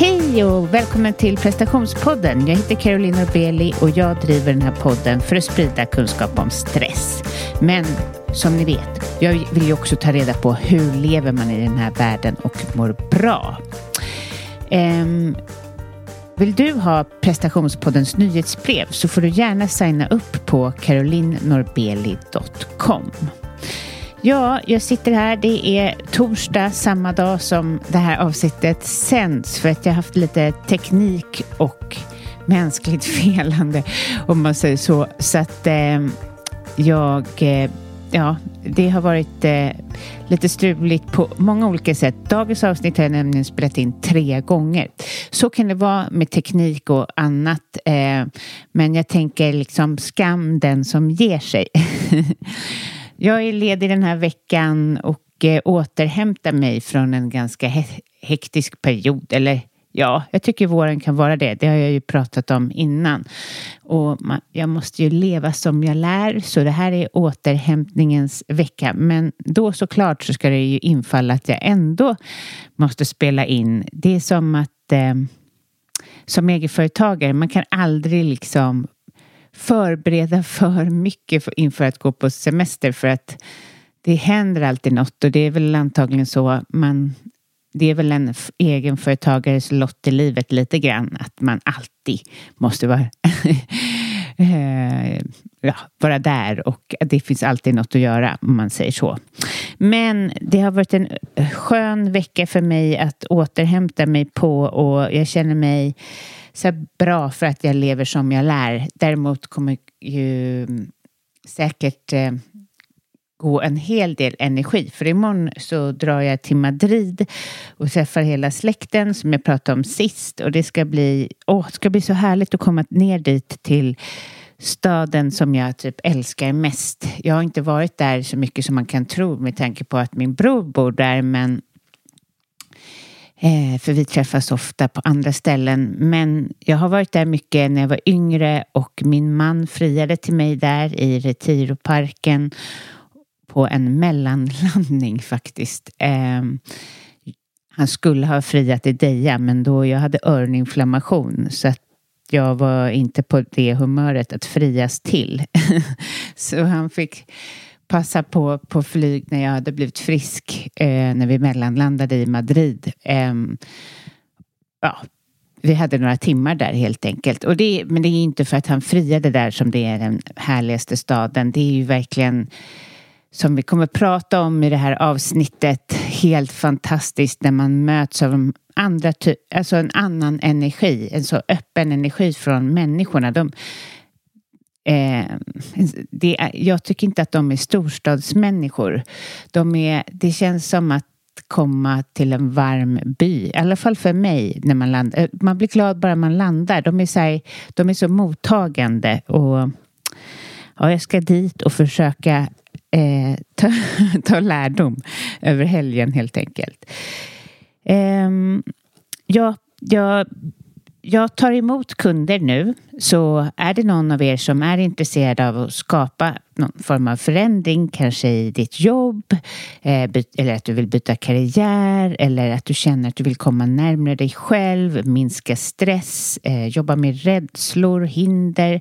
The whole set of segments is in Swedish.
Hej och välkommen till prestationspodden. Jag heter Caroline Norbeli och jag driver den här podden för att sprida kunskap om stress. Men som ni vet, jag vill ju också ta reda på hur lever man i den här världen och mår bra. Um, vill du ha prestationspoddens nyhetsbrev så får du gärna signa upp på carolinnorbeli.com. Ja, jag sitter här. Det är torsdag samma dag som det här avsnittet sänds för att jag har haft lite teknik och mänskligt felande om man säger så. Så att eh, jag, eh, ja, det har varit eh, lite struligt på många olika sätt. Dagens avsnitt har jag nämligen spelat in tre gånger. Så kan det vara med teknik och annat. Eh, men jag tänker liksom skam den som ger sig. Jag är ledig den här veckan och eh, återhämtar mig från en ganska he hektisk period. Eller ja, jag tycker våren kan vara det. Det har jag ju pratat om innan. Och man, jag måste ju leva som jag lär, så det här är återhämtningens vecka. Men då såklart så ska det ju infalla att jag ändå måste spela in. Det är som att eh, som egenföretagare, man kan aldrig liksom förbereda för mycket inför att gå på semester för att det händer alltid något. Och det är väl antagligen så man det är väl en egenföretagares lott i livet lite grann att man alltid måste vara eh, ja, vara där och det finns alltid något att göra om man säger så. Men det har varit en skön vecka för mig att återhämta mig på och jag känner mig så bra för att jag lever som jag lär. Däremot kommer ju säkert eh, gå en hel del energi. För imorgon så drar jag till Madrid och träffar hela släkten som jag pratade om sist. Och det ska bli, åh, det ska bli så härligt att komma ner dit till staden som jag typ älskar mest. Jag har inte varit där så mycket som man kan tro med tanke på att min bror bor där men Eh, för vi träffas ofta på andra ställen. Men jag har varit där mycket när jag var yngre och min man friade till mig där i Retiroparken på en mellanlandning faktiskt. Eh, han skulle ha friat i Deja men då jag hade öroninflammation så att jag var inte på det humöret att frias till. så han fick passa på på flyg när jag hade blivit frisk eh, när vi mellanlandade i Madrid. Eh, ja, vi hade några timmar där helt enkelt. Och det, men det är inte för att han friade där som det är den härligaste staden. Det är ju verkligen som vi kommer prata om i det här avsnittet helt fantastiskt när man möts av andra alltså en annan energi, en så öppen energi från människorna. De, Eh, det, jag tycker inte att de är storstadsmänniskor. De är, det känns som att komma till en varm by. I alla fall för mig när man landar. Eh, man blir glad bara man landar. De är så, här, de är så mottagande. Och, ja, jag ska dit och försöka eh, ta, ta lärdom över helgen helt enkelt. Eh, jag, jag jag tar emot kunder nu, så är det någon av er som är intresserad av att skapa någon form av förändring, kanske i ditt jobb, eh, eller att du vill byta karriär, eller att du känner att du vill komma närmare dig själv, minska stress, eh, jobba med rädslor, hinder,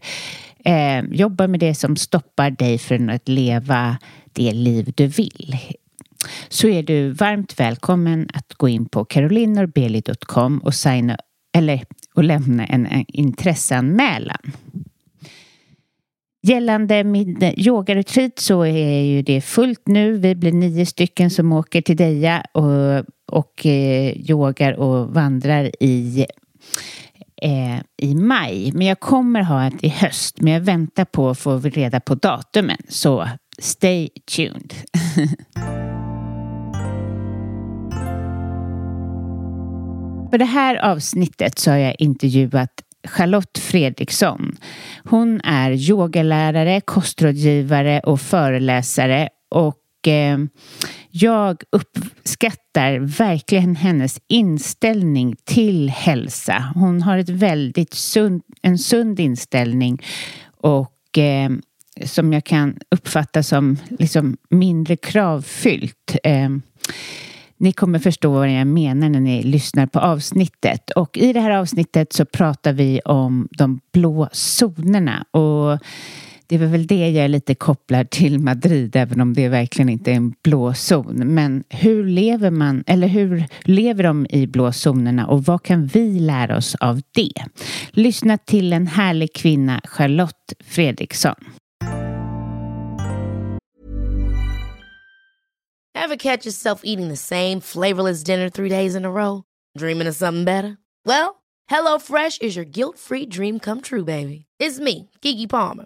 eh, jobba med det som stoppar dig från att leva det liv du vill så är du varmt välkommen att gå in på carolinorbeli.com och signa eller och lämna en intresseanmälan. Gällande min yogaretreat så är ju det fullt nu. Vi blir nio stycken som åker till Deja och, och eh, yogar och vandrar i eh, i maj. Men jag kommer ha ett i höst. Men jag väntar på att få reda på datumen. Så stay tuned. För det här avsnittet så har jag intervjuat Charlotte Fredriksson. Hon är yogalärare, kostrådgivare och föreläsare och eh, jag uppskattar verkligen hennes inställning till hälsa. Hon har ett väldigt sund, en sund inställning och eh, som jag kan uppfatta som liksom mindre kravfyllt. Eh, Ni kommer förstå vad jag menar när ni lyssnar på avsnittet. Och i det här avsnittet så pratar vi om de blå zonerna. Och det är väl det jag är lite kopplad till Madrid, även om det verkligen inte är en blå zon. Men hur lever man, eller hur lever de i blå zonerna och vad kan vi lära oss av det? Lyssna till en härlig kvinna, Charlotte Fredriksson. Have catch yourself eating the same flavorless dinner three days in a row? Dreaming of something better? Well, hello fresh is your guilt free dream come true baby. It's me, Gigi Palmer.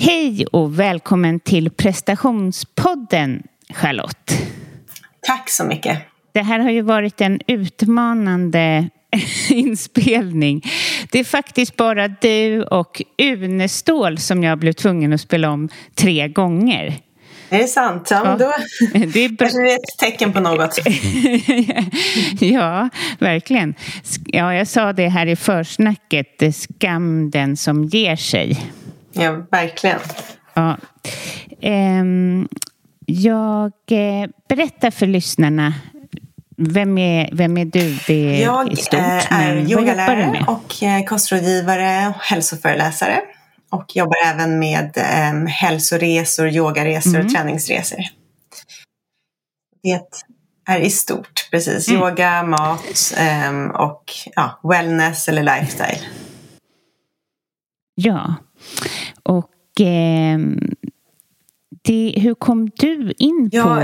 Hej och välkommen till prestationspodden Charlotte. Tack så mycket. Det här har ju varit en utmanande inspelning. Det är faktiskt bara du och Unestål som jag blev tvungen att spela om tre gånger. Är det sant? Ja, ja. Då det är kanske det är ett tecken på något. ja, verkligen. Ja, jag sa det här i försnacket. Det skam den som ger sig. Ja, verkligen. Ja. Um, jag eh, berättar för lyssnarna vem är, vem är du? Det är jag stort, eh, är yogalärare och eh, kostrådgivare och hälsoföreläsare. Och jobbar även med um, hälsoresor, yogaresor mm. och träningsresor. Det är i stort, precis. Mm. Yoga, mat um, och ja, wellness eller lifestyle. Ja, och eh, det, hur kom du in ja, på,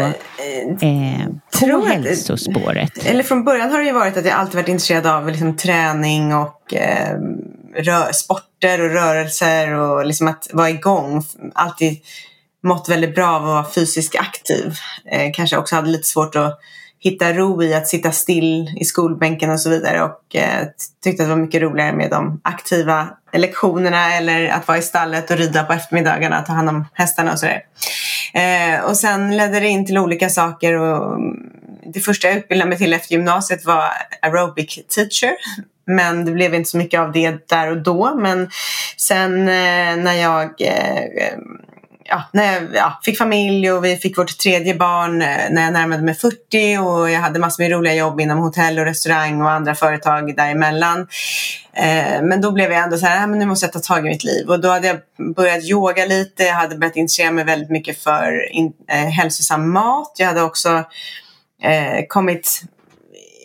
eh, på hälsospåret? Att, eller från början har det ju varit att jag alltid varit intresserad av liksom, träning och eh, rör, sporter och rörelser och liksom att vara igång. Alltid mått väldigt bra av att vara fysiskt aktiv. Eh, kanske också hade lite svårt att hitta ro i att sitta still i skolbänken och så vidare och eh, tyckte att det var mycket roligare med de aktiva lektionerna eller att vara i stallet och rida på eftermiddagarna, ta hand om hästarna och sådär. Eh, och sen ledde det in till olika saker och mm, det första jag utbildade mig till efter gymnasiet var aerobic teacher. Men det blev inte så mycket av det där och då. Men sen eh, när jag eh, ja, när jag ja, fick familj och vi fick vårt tredje barn eh, när jag närmade mig 40 och jag hade massor med roliga jobb inom hotell och restaurang och andra företag däremellan. Eh, men då blev jag ändå så här, ah, men nu måste jag ta tag i mitt liv och då hade jag börjat yoga lite, jag hade börjat intressera mig väldigt mycket för in, eh, hälsosam mat. Jag hade också eh, kommit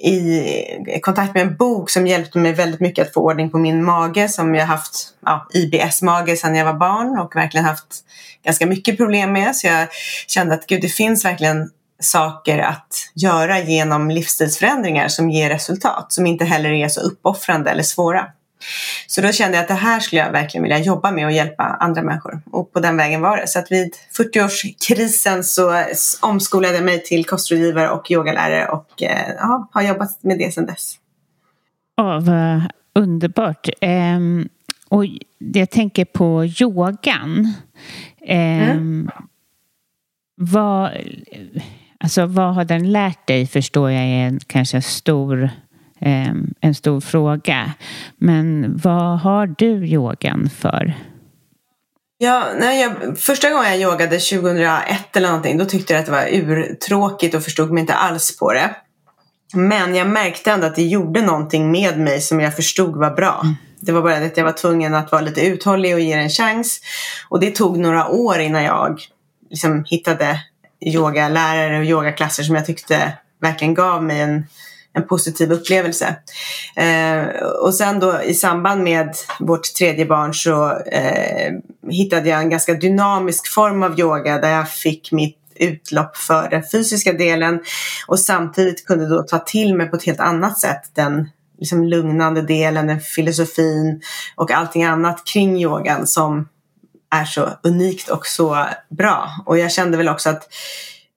i kontakt med en bok som hjälpte mig väldigt mycket att få ordning på min mage som jag haft ja, IBS-mage sedan jag var barn och verkligen haft ganska mycket problem med. Så jag kände att gud, det finns verkligen saker att göra genom livsstilsförändringar som ger resultat, som inte heller är så uppoffrande eller svåra. Så då kände jag att det här skulle jag verkligen vilja jobba med och hjälpa andra människor. Och på den vägen var det. Så att vid 40-årskrisen så omskolade jag mig till kostrådgivare och yogalärare och eh, ja, har jobbat med det sedan dess. Ja, vad underbart. Um, och jag tänker på yogan. Um, mm. vad, alltså, vad har den lärt dig förstår jag är en, kanske en stor Ehm, en stor fråga. Men vad har du yogan för? Ja, när jag, första gången jag yogade 2001 eller någonting, då tyckte jag att det var urtråkigt och förstod mig inte alls på det. Men jag märkte ändå att det gjorde någonting med mig som jag förstod var bra. Mm. Det var bara det att jag var tvungen att vara lite uthållig och ge det en chans. Och det tog några år innan jag liksom hittade yogalärare och yogaklasser som jag tyckte verkligen gav mig en, en positiv upplevelse. Eh, och sen då i samband med vårt tredje barn så eh, hittade jag en ganska dynamisk form av yoga där jag fick mitt utlopp för den fysiska delen och samtidigt kunde då ta till mig på ett helt annat sätt den liksom lugnande delen, den filosofin och allting annat kring yogan som är så unikt och så bra. Och jag kände väl också att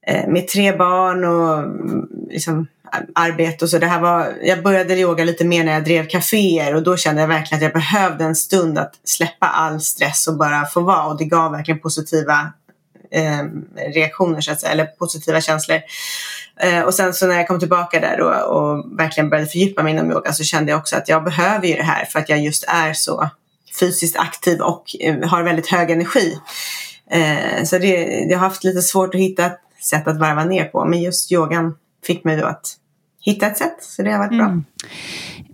eh, med tre barn och mm, liksom arbete och så. Det här var, jag började yoga lite mer när jag drev kaféer och då kände jag verkligen att jag behövde en stund att släppa all stress och bara få vara och det gav verkligen positiva eh, reaktioner så att säga, eller positiva känslor. Eh, och sen så när jag kom tillbaka där och, och verkligen började fördjupa mig inom yoga så kände jag också att jag behöver ju det här för att jag just är så fysiskt aktiv och eh, har väldigt hög energi. Eh, så det, jag har haft lite svårt att hitta ett sätt att varva ner på men just yogan fick mig då att hitta ett sätt. Så det har varit bra. Mm.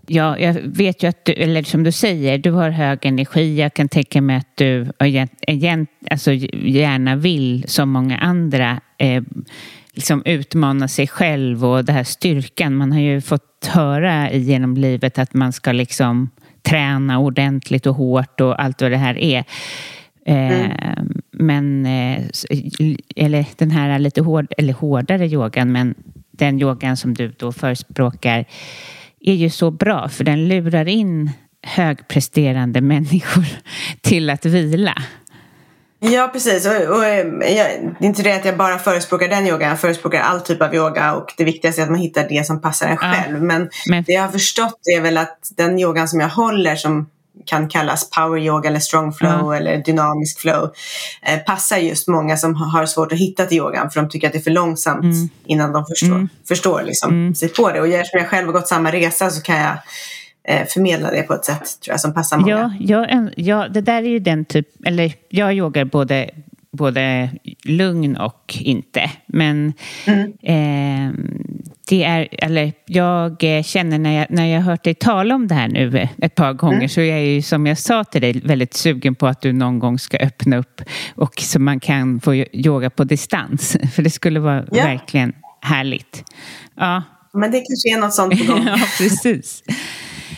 Ja, jag vet ju att du, eller som du säger, du har hög energi. Jag kan tänka mig att du alltså, gärna vill, som många andra, eh, liksom utmana sig själv och det här styrkan. Man har ju fått höra genom livet att man ska liksom träna ordentligt och hårt och allt vad det här är. Eh, mm. Men, eh, eller den här lite hård, eller hårdare yogan, men den yogan som du då förespråkar är ju så bra för den lurar in högpresterande människor till att vila. Ja, precis. Och, och, jag, det är inte det att jag bara förespråkar den yogan. Jag förespråkar all typ av yoga och det viktigaste är att man hittar det som passar en själv. Ja, men, men, det jag har förstått är väl att den yogan som jag håller som kan kallas power yoga eller strong flow mm. eller dynamisk flow eh, passar just många som har svårt att hitta till yogan för de tycker att det är för långsamt mm. innan de förstår, mm. förstår liksom, mm. sig på det. Och eftersom jag själv har gått samma resa så kan jag eh, förmedla det på ett sätt tror jag, som passar många. Ja, ja, ja, det där är ju den typ, eller jag yogar både både lugn och inte. Men eh, det är, eller jag känner när jag, när jag hört dig tala om det här nu ett par gånger mm. så är jag ju som jag sa till dig väldigt sugen på att du någon gång ska öppna upp och så man kan få yoga på distans. För det skulle vara ja. verkligen härligt. Ja. Men det kanske är något sånt på gång. ja, precis.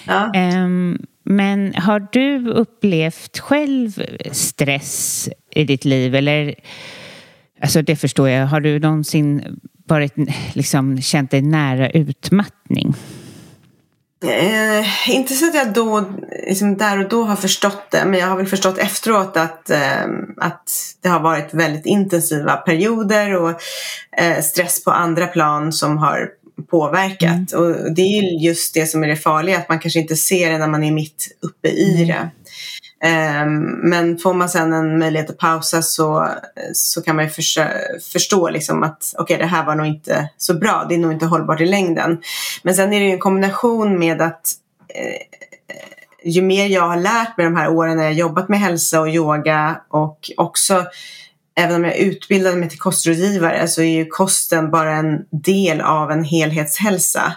ja. Um, men har du upplevt själv stress i ditt liv? Eller, alltså det förstår jag. Har du någonsin varit, liksom, känt dig nära utmattning? Eh, inte så att jag då, liksom där och då har förstått det, men jag har väl förstått efteråt att, eh, att det har varit väldigt intensiva perioder och eh, stress på andra plan som har påverkat. Mm. Och det är just det som är det farliga, att man kanske inte ser det när man är mitt uppe i det. Ehm, men får man sen en möjlighet att pausa så, så kan man ju förstå liksom att okej, okay, det här var nog inte så bra. Det är nog inte hållbart i längden. Men sen är det ju en kombination med att eh, ju mer jag har lärt mig de här åren när jag jobbat med hälsa och yoga och också även om jag utbildade mig till kostrådgivare så är ju kosten bara en del av en helhetshälsa.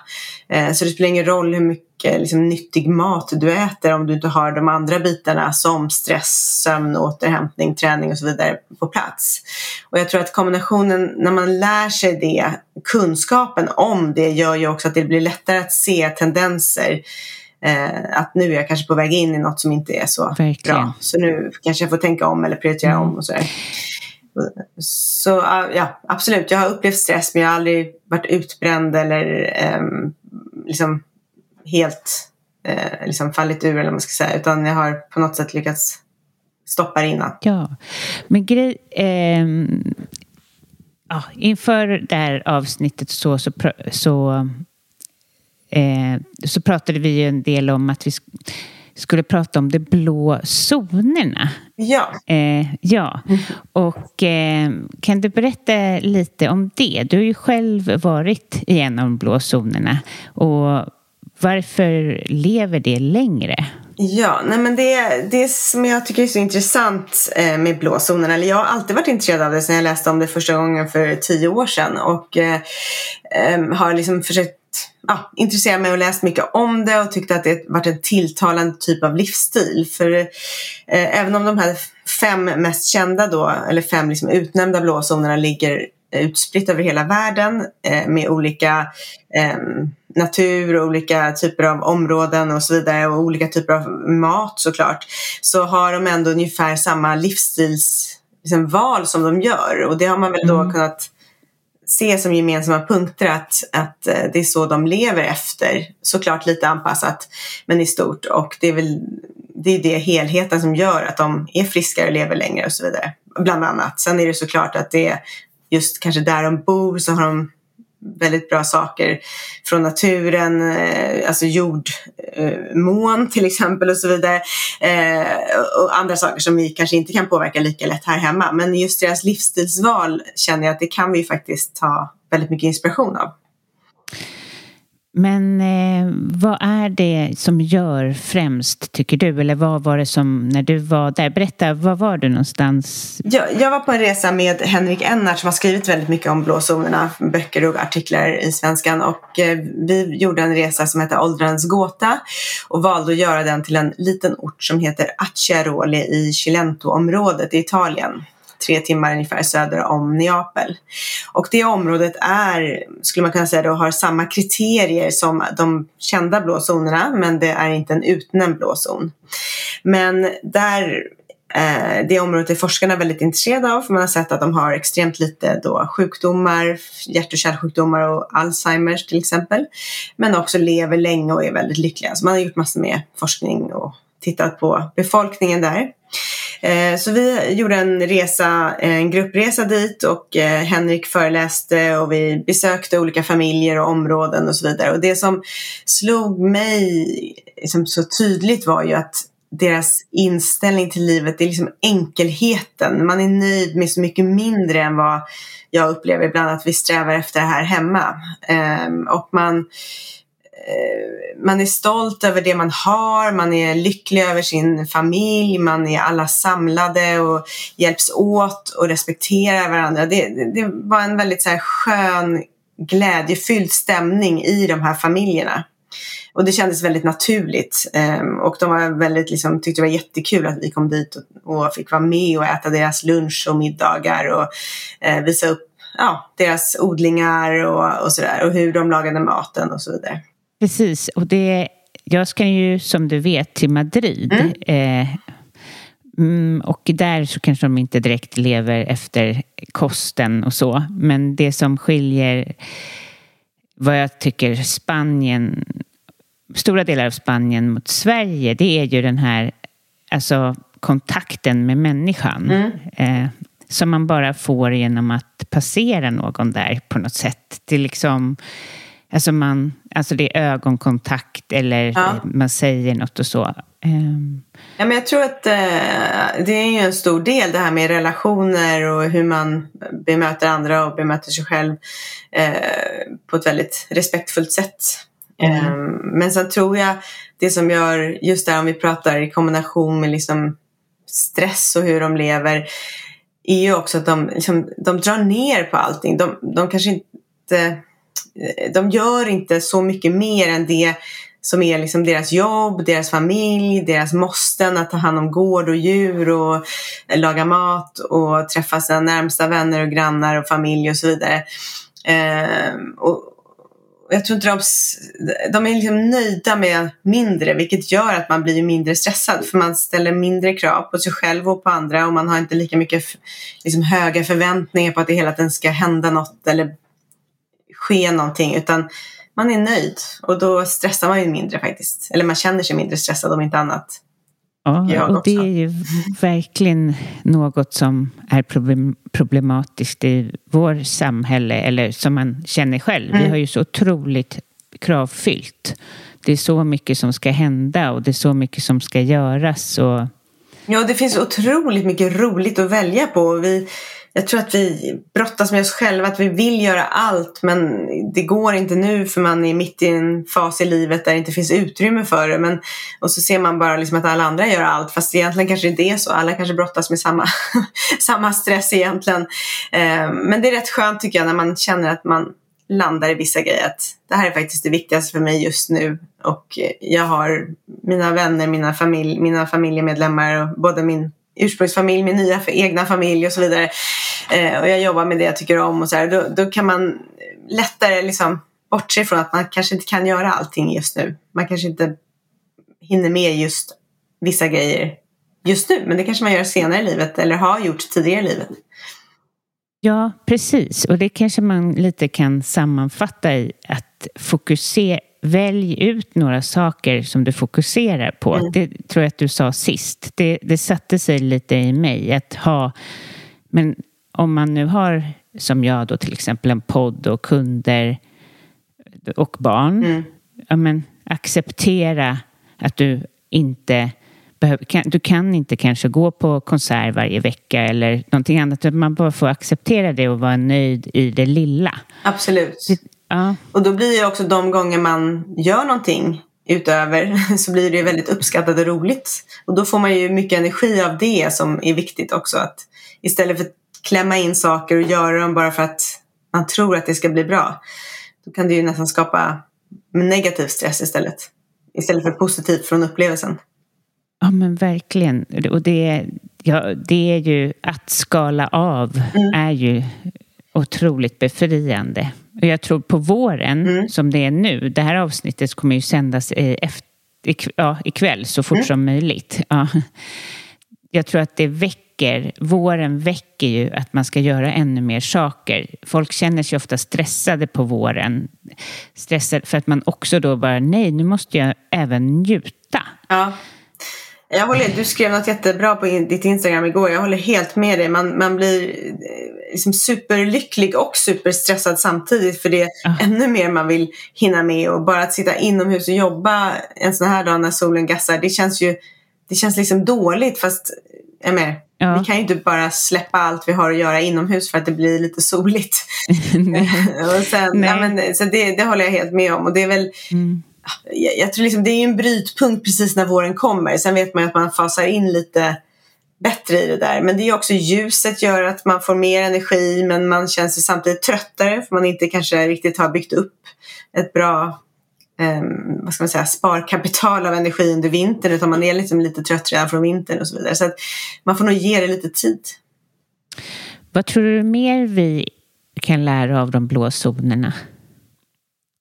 Eh, så det spelar ingen roll hur mycket liksom, nyttig mat du äter om du inte har de andra bitarna som stress, sömn, återhämtning, träning och så vidare på plats. Och jag tror att kombinationen, när man lär sig det, kunskapen om det gör ju också att det blir lättare att se tendenser Eh, att nu är jag kanske på väg in i något som inte är så Verkligen. bra. Så nu kanske jag får tänka om eller prioritera mm. om och sådär. Så ja, absolut, jag har upplevt stress men jag har aldrig varit utbränd eller eh, liksom helt eh, liksom fallit ur eller vad man ska säga. Utan jag har på något sätt lyckats stoppa det innan. Ja, men grej... Eh, ja, inför det här avsnittet så, så, så, eh, så pratade vi ju en del om att vi skulle prata om de blå zonerna. Ja. Eh, ja, och eh, kan du berätta lite om det? Du har ju själv varit i en av de blå zonerna och varför lever det längre? Ja, nej men det, det som jag tycker är så intressant eh, med blåzonerna, eller jag har alltid varit intresserad av det sedan jag läste om det första gången för tio år sedan och eh, eh, har liksom försökt ja, intresserat mig och läst mycket om det och tyckte att det varit en tilltalande typ av livsstil. För eh, även om de här fem mest kända då, eller fem liksom utnämnda blåzonerna ligger utspritt över hela världen eh, med olika eh, natur och olika typer av områden och så vidare och olika typer av mat såklart. Så har de ändå ungefär samma livsstils liksom, som de gör och det har man väl då mm. kunnat se som gemensamma punkter att, att eh, det är så de lever efter. Såklart lite anpassat men i stort och det är väl det, är det helheten som gör att de är friskare och lever längre och så vidare. Bland annat. Sen är det såklart att det är just kanske där de bor så har de väldigt bra saker från naturen, eh, alltså jordmån till exempel och så vidare. Eh, och andra saker som vi kanske inte kan påverka lika lätt här hemma. Men just deras livsstilsval känner jag att det kan vi faktiskt ta väldigt mycket inspiration av. Men eh, vad är det som gör främst, tycker du? Eller vad var det som, när du var där, berätta, var var du någonstans? Jag, jag var på en resa med Henrik Ennart som har skrivit väldigt mycket om blåzonerna, böcker och artiklar i Svenskan. Och eh, vi gjorde en resa som heter Åldrarens gåta och valde att göra den till en liten ort som heter Acciaroli i Cilento-området i Italien tre timmar ungefär söder om Neapel. Och det området är, skulle man kunna säga, då, har samma kriterier som de kända blå zonerna, men det är inte en utnämnd blå zon. Men där eh, det området är forskarna väldigt intresserade av för man har sett att de har extremt lite då sjukdomar, hjärt och kärlsjukdomar och Alzheimers till exempel. Men också lever länge och är väldigt lyckliga. Så man har gjort massor med forskning och tittat på befolkningen där. Eh, så vi gjorde en resa, en gruppresa dit och eh, Henrik föreläste och vi besökte olika familjer och områden och så vidare. Och det som slog mig liksom så tydligt var ju att deras inställning till livet är liksom enkelheten. Man är nöjd med så mycket mindre än vad jag upplever ibland att vi strävar efter här hemma. Ehm, och man Eh, man är stolt över det man har, man är lycklig över sin familj, man är alla samlade och hjälps åt och respekterar varandra. Det, det var en väldigt så här skön, glädjefylld stämning i de här familjerna. Och det kändes väldigt naturligt. Ehm, och de var väldigt, liksom, tyckte det var jättekul att vi kom dit och, fick vara med och äta deras lunch och middagar och eh, visa upp ja, deras odlingar och, och sådär och hur de lagade maten och så vidare. Precis, och det, jag ska ju som du vet till Madrid. Mm. Eh, mm, och där så kanske de inte direkt lever efter kosten och så. Men det som skiljer vad jag tycker Spanien, stora delar av Spanien mot Sverige, det är ju den här alltså, kontakten med människan. Mm. Eh, som man bara får genom att passera någon där på något sätt. Det är liksom Alltså, man, alltså det är ögonkontakt eller ja. man säger något och så. Um. Ja, men jag tror att eh, det är ju en stor del det här med relationer och hur man bemöter andra och bemöter sig själv eh, på ett väldigt respektfullt sätt. Mm. Eh, men sen tror jag det som gör, just där om vi pratar i kombination med liksom stress och hur de lever, är ju också att de, liksom, de drar ner på allting. De, de kanske inte Eh, de gör inte så mycket mer än det som är liksom deras jobb, deras familj, deras måsten att ta hand om gård och djur och eh, laga mat och träffa sina närmsta vänner och grannar och familj och så vidare. Eh, och jag tror inte de, de är liksom nöjda med mindre vilket gör att man blir mindre stressad för man ställer mindre krav på sig själv och på andra och man har inte lika mycket liksom, höga förväntningar på att det hela tiden ska hända något eller ske någonting utan man är nöjd och då stressar man ju mindre faktiskt. Eller man känner sig mindre stressad om inte annat. Ja, och det är ju verkligen något som är problematiskt i vår samhälle, eller som man känner själv. Mm. Vi har ju så otroligt kravfyllt. Det är så mycket som ska hända och det är så mycket som ska göras. Och... Ja, det finns otroligt mycket roligt att välja på. Vi, jag tror att vi brottas med oss själva, att vi vill göra allt men det går inte nu för man är mitt i en fas i livet där det inte finns utrymme för det. Men, och så ser man bara liksom att alla andra gör allt fast egentligen kanske det inte är så. Alla kanske brottas med samma, samma stress egentligen. Eh, men det är rätt skönt tycker jag när man känner att man landar i vissa grejer. Att det här är faktiskt det viktigaste för mig just nu. Och jag har mina vänner, mina, familj, mina familjemedlemmar, både min ursprungsfamilj, min nya egna familj och så vidare. Eh, och jag jobbar med det jag tycker om och så här. Då, då kan man lättare liksom bortse från att man kanske inte kan göra allting just nu. Man kanske inte hinner med just vissa grejer just nu. Men det kanske man gör senare i livet eller har gjort tidigare i livet. Ja, precis. Och det kanske man lite kan sammanfatta i att fokusera Välj ut några saker som du fokuserar på. Mm. Det tror jag att du sa sist. Det, det satte sig lite i mig att ha... Men om man nu har, som jag då till exempel, en podd och kunder och barn. Mm. Ja, men acceptera att du inte behöver, du kan inte kanske gå på konsert varje vecka eller någonting annat. Man bara får acceptera det och vara nöjd i det lilla. Absolut. Det, ja. Och då blir det också de gånger man gör någonting utöver så blir det väldigt uppskattat och roligt. Och då får man ju mycket energi av det som är viktigt också. Att istället för att klämma in saker och göra dem bara för att man tror att det ska bli bra. Då kan det ju nästan skapa negativ stress istället. Istället för positivt från upplevelsen. Ja men verkligen. Och det, ja, det är ju att skala av mm. är ju otroligt befriande. Och jag tror på våren mm. som det är nu, det här avsnittet kommer ju sändas efter, ja, ikväll så fort mm. som möjligt. Ja. Jag tror att det väcker, våren väcker ju att man ska göra ännu mer saker. Folk känner sig ofta stressade på våren. Stressade för att man också då bara, nej nu måste jag även njuta. Ja. Jag håller, du skrev något jättebra på ditt Instagram igår. Jag håller helt med dig. Man, man blir eh, liksom superlycklig och superstressad samtidigt. För det är uh. ännu mer man vill hinna med. Och bara att sitta inomhus och jobba en sån här dag när solen gassar. Det känns ju det känns liksom dåligt. Fast jag med, ja. vi kan ju inte bara släppa allt vi har att göra inomhus för att det blir lite soligt. och sen, ja, men, så det, det håller jag helt med om. Och det är väl mm jag tror liksom det är en brytpunkt precis när våren kommer. Sen vet man ju att man fasar in lite bättre i det där. Men det är också ljuset gör att man får mer energi men man känner sig samtidigt tröttare för man inte kanske riktigt har byggt upp ett bra um, vad ska man säga, sparkapital av energi under vintern utan man är liksom lite trött redan från vintern och så vidare. Så att man får nog ge det lite tid. Vad tror du mer vi kan lära av de blå zonerna?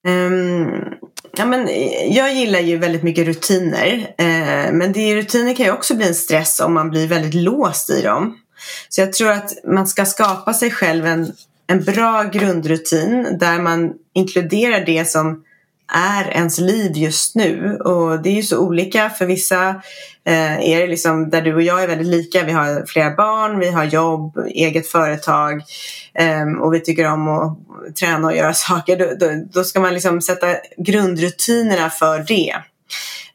Um, Ja, men eh, jag gillar ju väldigt mycket rutiner. Eh, men det, rutiner kan ju också bli en stress om man blir väldigt låst i dem. Så jag tror att man ska skapa sig själv en, en bra grundrutin där man inkluderar det som är ens liv just nu. Och det är ju så olika. För vissa eh, är det liksom där du och jag är väldigt lika. Vi har flera barn, vi har jobb, eget företag eh, och vi tycker om att träna och göra saker. Då, då, då ska man liksom sätta grundrutinerna för det.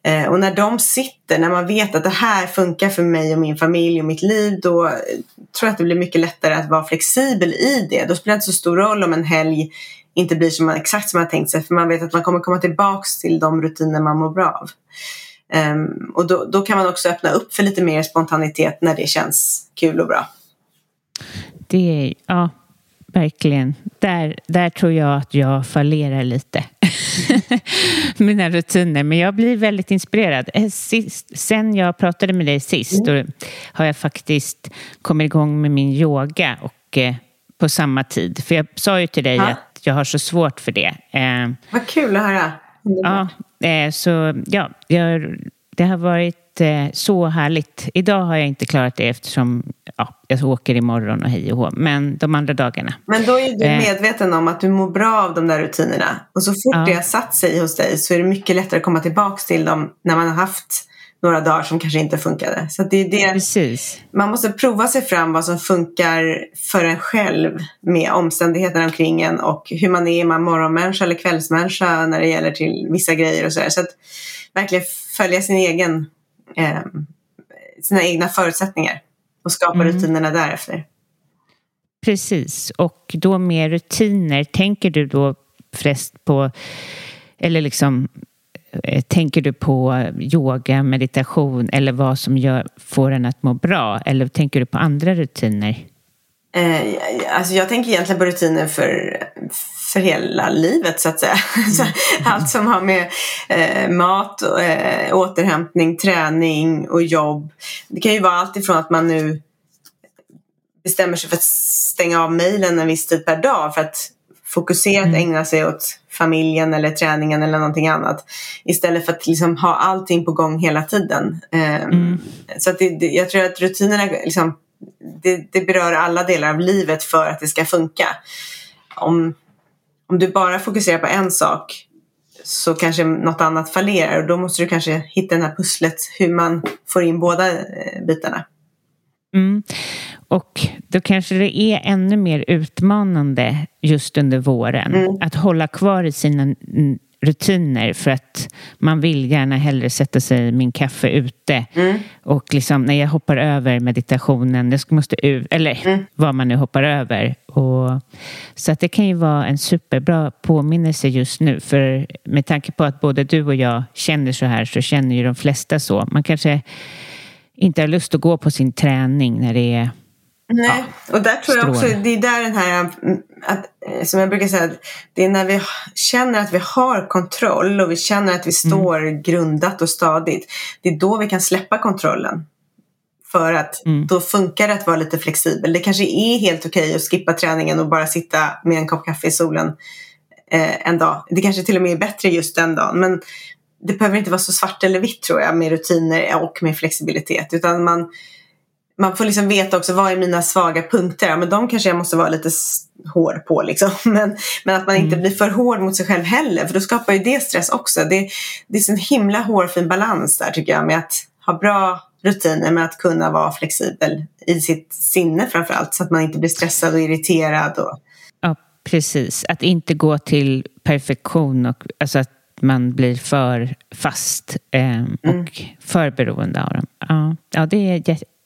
Eh, och när de sitter, när man vet att det här funkar för mig och min familj och mitt liv, då eh, tror jag att det blir mycket lättare att vara flexibel i det. Då spelar det inte så stor roll om en helg inte blir som man, exakt som man tänkt sig. För man vet att man kommer komma tillbaks till de rutiner man mår bra av. Um, och då, då, kan man också öppna upp för lite mer spontanitet när det känns kul och bra. Det är, ja, verkligen. Där, där tror jag att jag fallerar lite. Mina rutiner. Men jag blir väldigt inspirerad. Eh, sist, sen jag pratade med dig sist mm. har jag faktiskt kommit igång med min yoga och eh, på samma tid. För jag sa ju till dig ja. att jag har så svårt för det. Eh, Vad kul att höra. Ja, eh, så ja, jag, det har varit eh, så härligt. Idag har jag inte klarat det eftersom ja, jag åker imorgon och hej och hå. Men de andra dagarna. Men då är du eh. medveten om att du mår bra av de där rutinerna. Och så fort ja. det har satt sig hos dig så är det mycket lättare att komma tillbaka till dem när man har haft några dagar som kanske inte funkade. Så det är det. Precis. Man måste prova sig fram vad som funkar för en själv med omständigheterna omkring en och hur man är, är man morgonmänniska eller kvällsmänniska när det gäller till vissa grejer och sådär. Så att verkligen följa sin egen, eh, sina egna förutsättningar och skapa mm. rutinerna därefter. Precis, och då med rutiner, tänker du då flest på, eller liksom tänker du på yoga, meditation eller vad som gör, får en att må bra? Eller tänker du på andra rutiner? Eh, alltså jag tänker egentligen på rutiner för, för hela livet så att säga. Mm. Allt som har med eh, mat, eh, återhämtning, träning och jobb. Det kan ju vara allt ifrån att man nu bestämmer sig för att stänga av mejlen en viss tid per dag för att fokuserat mm. ägna sig åt familjen eller träningen eller någonting annat. Istället för att liksom ha allting på gång hela tiden. Ehm, mm. Så att det, det, jag tror att rutinerna liksom, det, det, berör alla delar av livet för att det ska funka. Om, om du bara fokuserar på en sak så kanske något annat fallerar och då måste du kanske hitta det här pusslet hur man får in båda eh, bitarna. Mm. Och då kanske det är ännu mer utmanande just under våren mm. att hålla kvar i sina rutiner för att man vill gärna hellre sätta sig min kaffe ute mm. och liksom när jag hoppar över meditationen, det måste ut, eller mm. vad man nu hoppar över. Och, så att det kan ju vara en superbra påminnelse just nu för med tanke på att både du och jag känner så här så känner ju de flesta så. Man kanske inte har lust att gå på sin träning när det är Nej, ja, och där tror jag också, det är där den här, att, eh, som jag brukar säga, det är när vi känner att vi har kontroll och vi känner att vi mm. står mm. grundat och stadigt. Det är då vi kan släppa kontrollen. För att mm. då funkar det att vara lite flexibel. Det kanske är helt okej att skippa träningen och bara sitta med en kopp kaffe i solen eh, en dag. Det kanske till och med är bättre just den dagen. Men det behöver inte vara så svart eller vitt tror jag med rutiner och med flexibilitet. Utan man man får liksom veta också vad är mina svaga punkter. Ja, men de kanske jag måste vara lite hård på. Liksom. Men, men att man inte mm. blir för hård mot sig själv heller. För då skapar ju det stress också. Det, det är en himla hårfin balans där tycker jag. Med att ha bra rutiner men att kunna vara flexibel i sitt sinne framförallt. Så att man inte blir stressad och irriterad. Och... Ja, precis. Att inte gå till perfektion. Och, alltså att man blir för fast eh, och mm. för beroende av dem. Ja, ja det är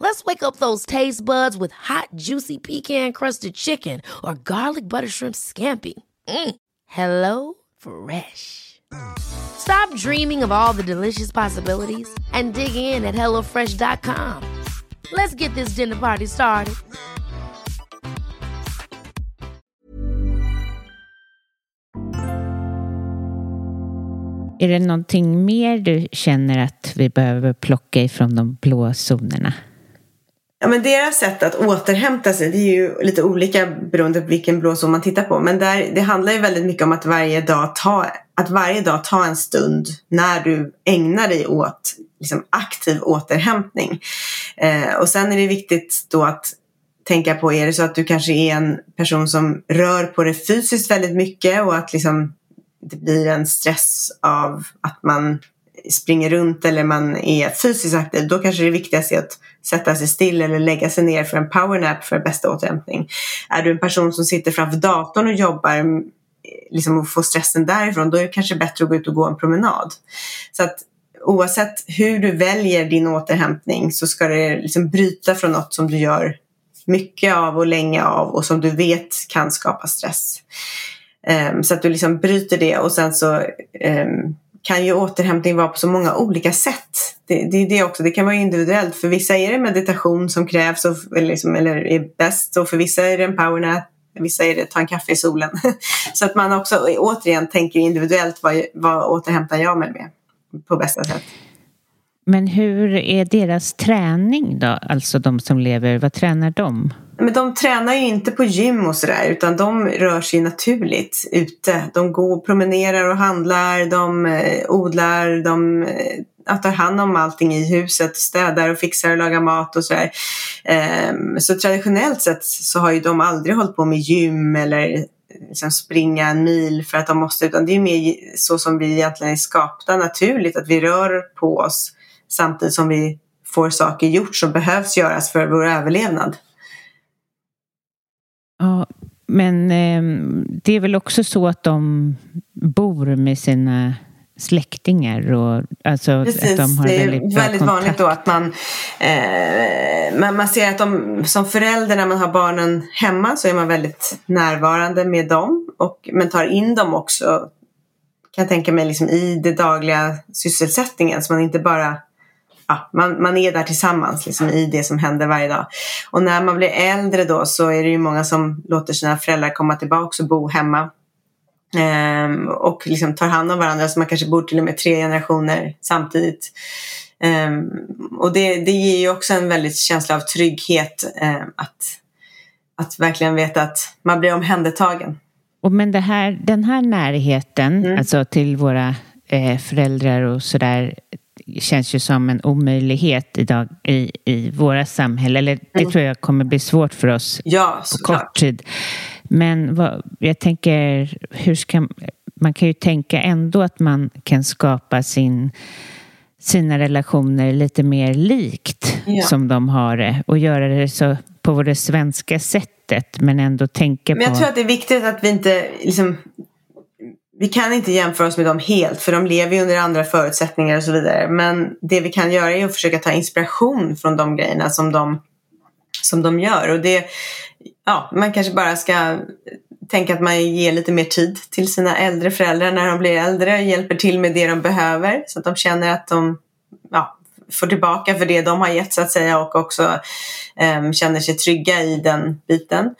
Let's wake up those taste buds with hot, juicy pecan crusted chicken or garlic butter shrimp scampi. Mm. Hello Fresh. Stop dreaming of all the delicious possibilities and dig in at HelloFresh.com. Let's get this dinner party started. Är det någonting mer du känner att vi behöver plocka ifrån de blå zonerna? Ja, men deras sätt att återhämta sig det är ju lite olika beroende på vilken blåzon man tittar på. Men där, det handlar ju väldigt mycket om att varje dag ta, att varje dag ta en stund när du ägnar dig åt liksom, aktiv återhämtning. Eh, och sen är det viktigt då att tänka på, är det så att du kanske är en person som rör på dig fysiskt väldigt mycket och att liksom, det blir en stress av att man springer runt eller man är fysiskt aktiv, då kanske det viktigaste är att sätta sig still eller lägga sig ner för en powernap för bästa återhämtning. Är du en person som sitter framför datorn och jobbar mm, liksom och får stressen därifrån, då är det kanske bättre att gå ut och gå en promenad. Så att oavsett hur du väljer din återhämtning så ska det liksom bryta från något som du gör mycket av och länge av och som du vet kan skapa stress. Um, så att du liksom bryter det och sen så um, kan ju återhämtning vara på så många olika sätt. Det, det det också, det kan vara individuellt. För vissa är det meditation som krävs och, eller, liksom, eller är bäst och för vissa är det en powernap Vissa är det ta en kaffe i solen. så att man också återigen tänker individuellt vad, vad återhämtar jag mig med på bästa sätt. Men hur är deras träning då? Alltså de som lever, vad tränar de? Men de tränar ju inte på gym och sådär utan de rör sig naturligt ute. De går och promenerar och handlar, de eh, odlar, de eh, tar hand om allting i huset, städar och fixar och lagar mat och sådär. Eh, så traditionellt sett så har ju de aldrig hållit på med gym eller eh, liksom springa en mil för att de måste utan det är mer så som vi egentligen är skapta naturligt att vi rör på oss samtidigt som vi får saker gjort som behövs göras för vår överlevnad. Ja, men eh, det är väl också så att de bor med sina släktingar och alltså Precis, att de har det är väldigt, väldigt vanligt då att man, eh, man, man ser att de som förälder när man har barnen hemma så är man väldigt närvarande med dem och, men tar in dem också kan jag tänka mig liksom i det dagliga sysselsättningen så man inte bara ja, man, man är där tillsammans liksom, i det som händer varje dag. Och när man blir äldre då så är det ju många som låter sina föräldrar komma tillbaka och bo hemma. Ehm, och liksom tar hand om varandra så man kanske bor till och med tre generationer samtidigt. Ehm, och det, det ger ju också en väldigt känsla av trygghet eh, att, att verkligen veta att man blir omhändertagen. Och men här, den här närheten, mm. alltså till våra eh, föräldrar och sådär, känns ju som en omöjlighet idag i, i våra samhällen. Eller det mm. tror jag kommer bli svårt för oss ja, på kort tid. Men vad, jag tänker, hur ska, man kan ju tänka ändå att man kan skapa sin, sina relationer lite mer likt ja. som de har det och göra det så på det svenska sättet men ändå tänka på... Men jag tror att det är viktigt att vi inte liksom vi kan inte jämföra oss med dem helt för de lever ju under andra förutsättningar och så vidare. Men det vi kan göra är att försöka ta inspiration från de grejerna som de, som de gör. Och det, ja, man kanske bara ska tänka att man ger lite mer tid till sina äldre föräldrar när de blir äldre. Hjälper till med det de behöver så att de känner att de ja, får tillbaka för det de har gett så att säga och också um, känner sig trygga i den biten.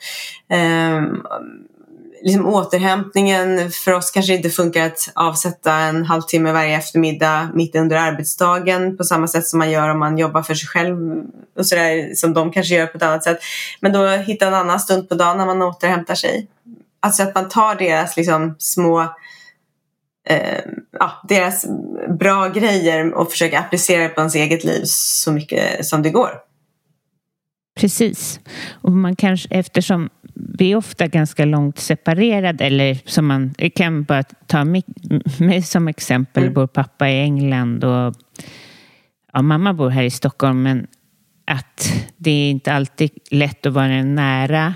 Um, liksom återhämtningen för oss kanske inte funkar att avsätta en halvtimme varje eftermiddag mitt under arbetsdagen på samma sätt som man gör om man jobbar för sig själv och sådär som de kanske gör på ett annat sätt. Men då hitta en annan stund på dagen när man återhämtar sig. Alltså att man tar deras liksom små eh, ja, deras bra grejer och försöker applicera det på ens eget liv så mycket som det går. Precis. Och man kanske, eftersom vi är ofta ganska långt separerade eller som man kan bara ta mig, mig som exempel. Mm. Vår pappa i England och ja, mamma bor här i Stockholm men att det är inte alltid lätt att vara nära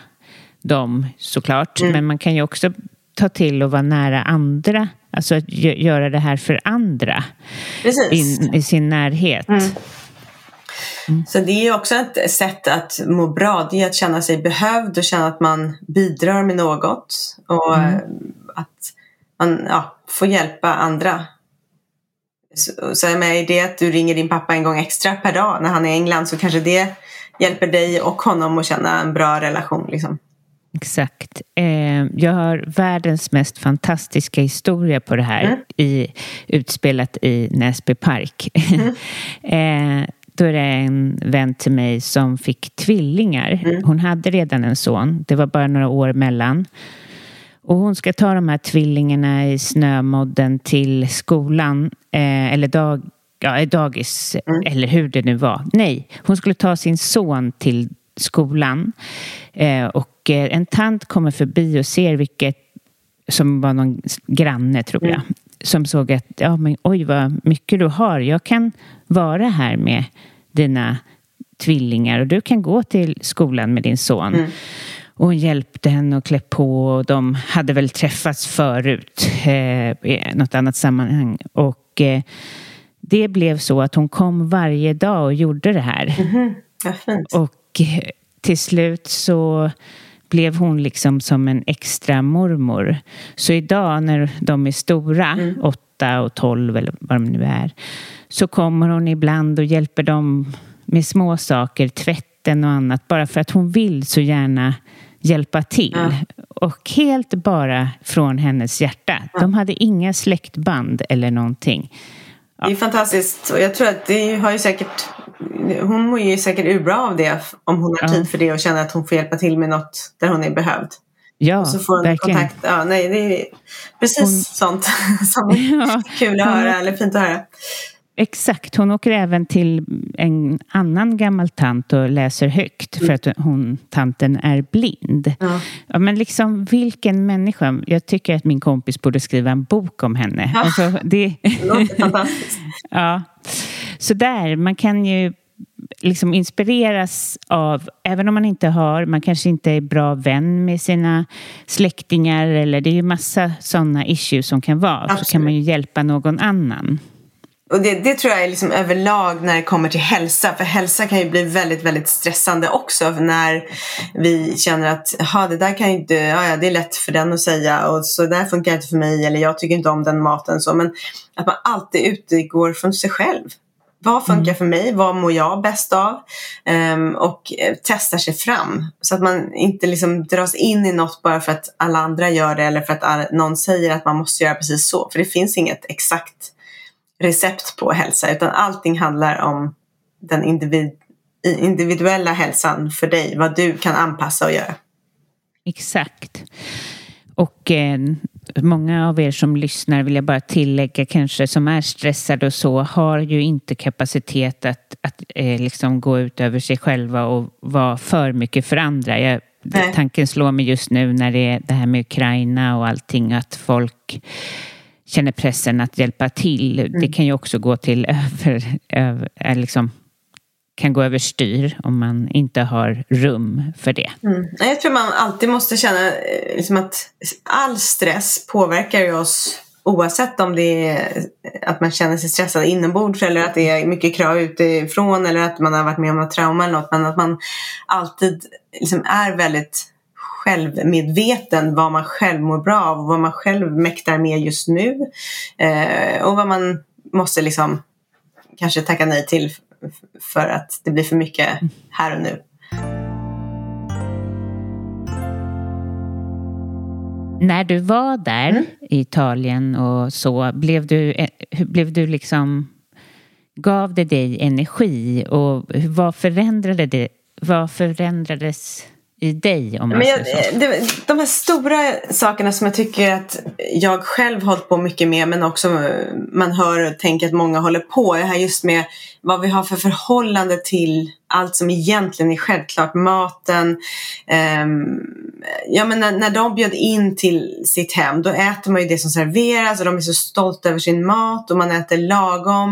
dem såklart. Mm. Men man kan ju också ta till och vara nära andra. Alltså att göra det här för andra in, i sin närhet. Mm. Mm. Så det är också ett sätt att må bra. Det är att känna sig behövd och känna att man bidrar med något. Och mm. att man ja, får hjälpa andra. Så, så med det att du ringer din pappa en gång extra per dag när han är i England så kanske det hjälper dig och honom att känna en bra relation. Liksom. Exakt. Eh, jag har världens mest fantastiska historia på det här mm. i, utspelat i Näsby park. Mm. då är det en vän till mig som fick tvillingar. Mm. Hon hade redan en son. Det var bara några år mellan. Och hon ska ta de här tvillingarna i snömodden till skolan. Eh, eller dag, ja, dagis. Mm. Eller hur det nu var. Nej, hon skulle ta sin son till skolan. Eh, och eh, en tant kommer förbi och ser vilket, som var någon granne tror jag, mm. som såg att ja, men, oj vad mycket du har. Jag kan vara här med dina tvillingar och du kan gå till skolan med din son. Mm. Och hon hjälpte henne att klä på och de hade väl träffats förut eh, i något annat sammanhang. Och eh, det blev så att hon kom varje dag och gjorde det här. Mm -hmm. Och eh, till slut så blev hon liksom som en extra mormor. Så idag när de är stora, mm. Åtta och tolv eller vad de nu är, så kommer hon ibland och hjälper dem med små saker, tvätten och annat, bara för att hon vill så gärna hjälpa till. Ja. Och helt bara från hennes hjärta. Ja. De hade inga släktband eller någonting. Ja. Det är fantastiskt. Och jag tror att det har ju säkert hon mår ju säkert ur bra av det om hon har tid för det och känner att hon får hjälpa till med något där hon är behövd. Ja, och så får hon verkligen. kontakt. Ja, nej, det är precis hon... sånt som ja, kul att höra eller fint att höra. Exakt, hon åker även till en annan gammal tant och läser högt för att hon, tanten är blind. Ja. ja. men liksom vilken människa. Jag tycker att min kompis borde skriva en bok om henne. Ja. Alltså, det... det låter fantastiskt. ja. Så där, man kan ju liksom inspireras av, även om man inte har, man kanske inte är bra vän med sina släktingar eller det är ju massa sådana issues som kan vara, Absolut. så kan man ju hjälpa någon annan. Och det, det, tror jag är liksom överlag när det kommer till hälsa. För hälsa kan ju bli väldigt, väldigt stressande också. När vi känner att det där kan inte, ja, det är lätt för den att säga och så där funkar inte för mig eller jag tycker inte om den maten. Så. Men att man alltid utgår från sig själv. Vad funkar mm. för mig? Vad mår jag bäst av? Um, och eh, testar sig fram. Så att man inte liksom dras in i något bara för att alla andra gör det eller för att någon säger att man måste göra precis så. För det finns inget exakt recept på hälsa utan allting handlar om den individ, individuella hälsan för dig. Vad du kan anpassa och göra. Exakt. Och eh, många av er som lyssnar vill jag bara tillägga kanske som är stressade och så har ju inte kapacitet att, att eh, liksom gå ut över sig själva och vara för mycket för andra. Jag, tanken slår mig just nu när det är det här med Ukraina och allting att folk känner pressen att hjälpa till. Mm. Det kan ju också gå till över, över liksom, kan gå överstyr om man inte har rum för det. Mm. Jag tror man alltid måste känna eh, liksom att all stress påverkar ju oss oavsett om det är eh, att man känner sig stressad inombords eller att det är mycket krav utifrån eller att man har varit med om något trauma eller något. Men att man alltid liksom är väldigt självmedveten vad man själv mår bra av och vad man själv mäktar med just nu. Eh, och vad man måste liksom kanske tacka nej till för att det blir för mycket här och nu. När du var där mm. i Italien och så, blev du, eh, blev du liksom, gav det dig energi och vad förändrade det, vad förändrades i dig? Om man Men jag, säger så. Det, de här stora sakerna som jag tycker att jag själv hållit på mycket med men också man hör och tänker att många håller på. Det här just med vad vi har för förhållande till allt som egentligen är självklart. Maten. Um, ja, men när, när de bjöd in till sitt hem då äter man ju det som serveras och de är så stolta över sin mat och man äter lagom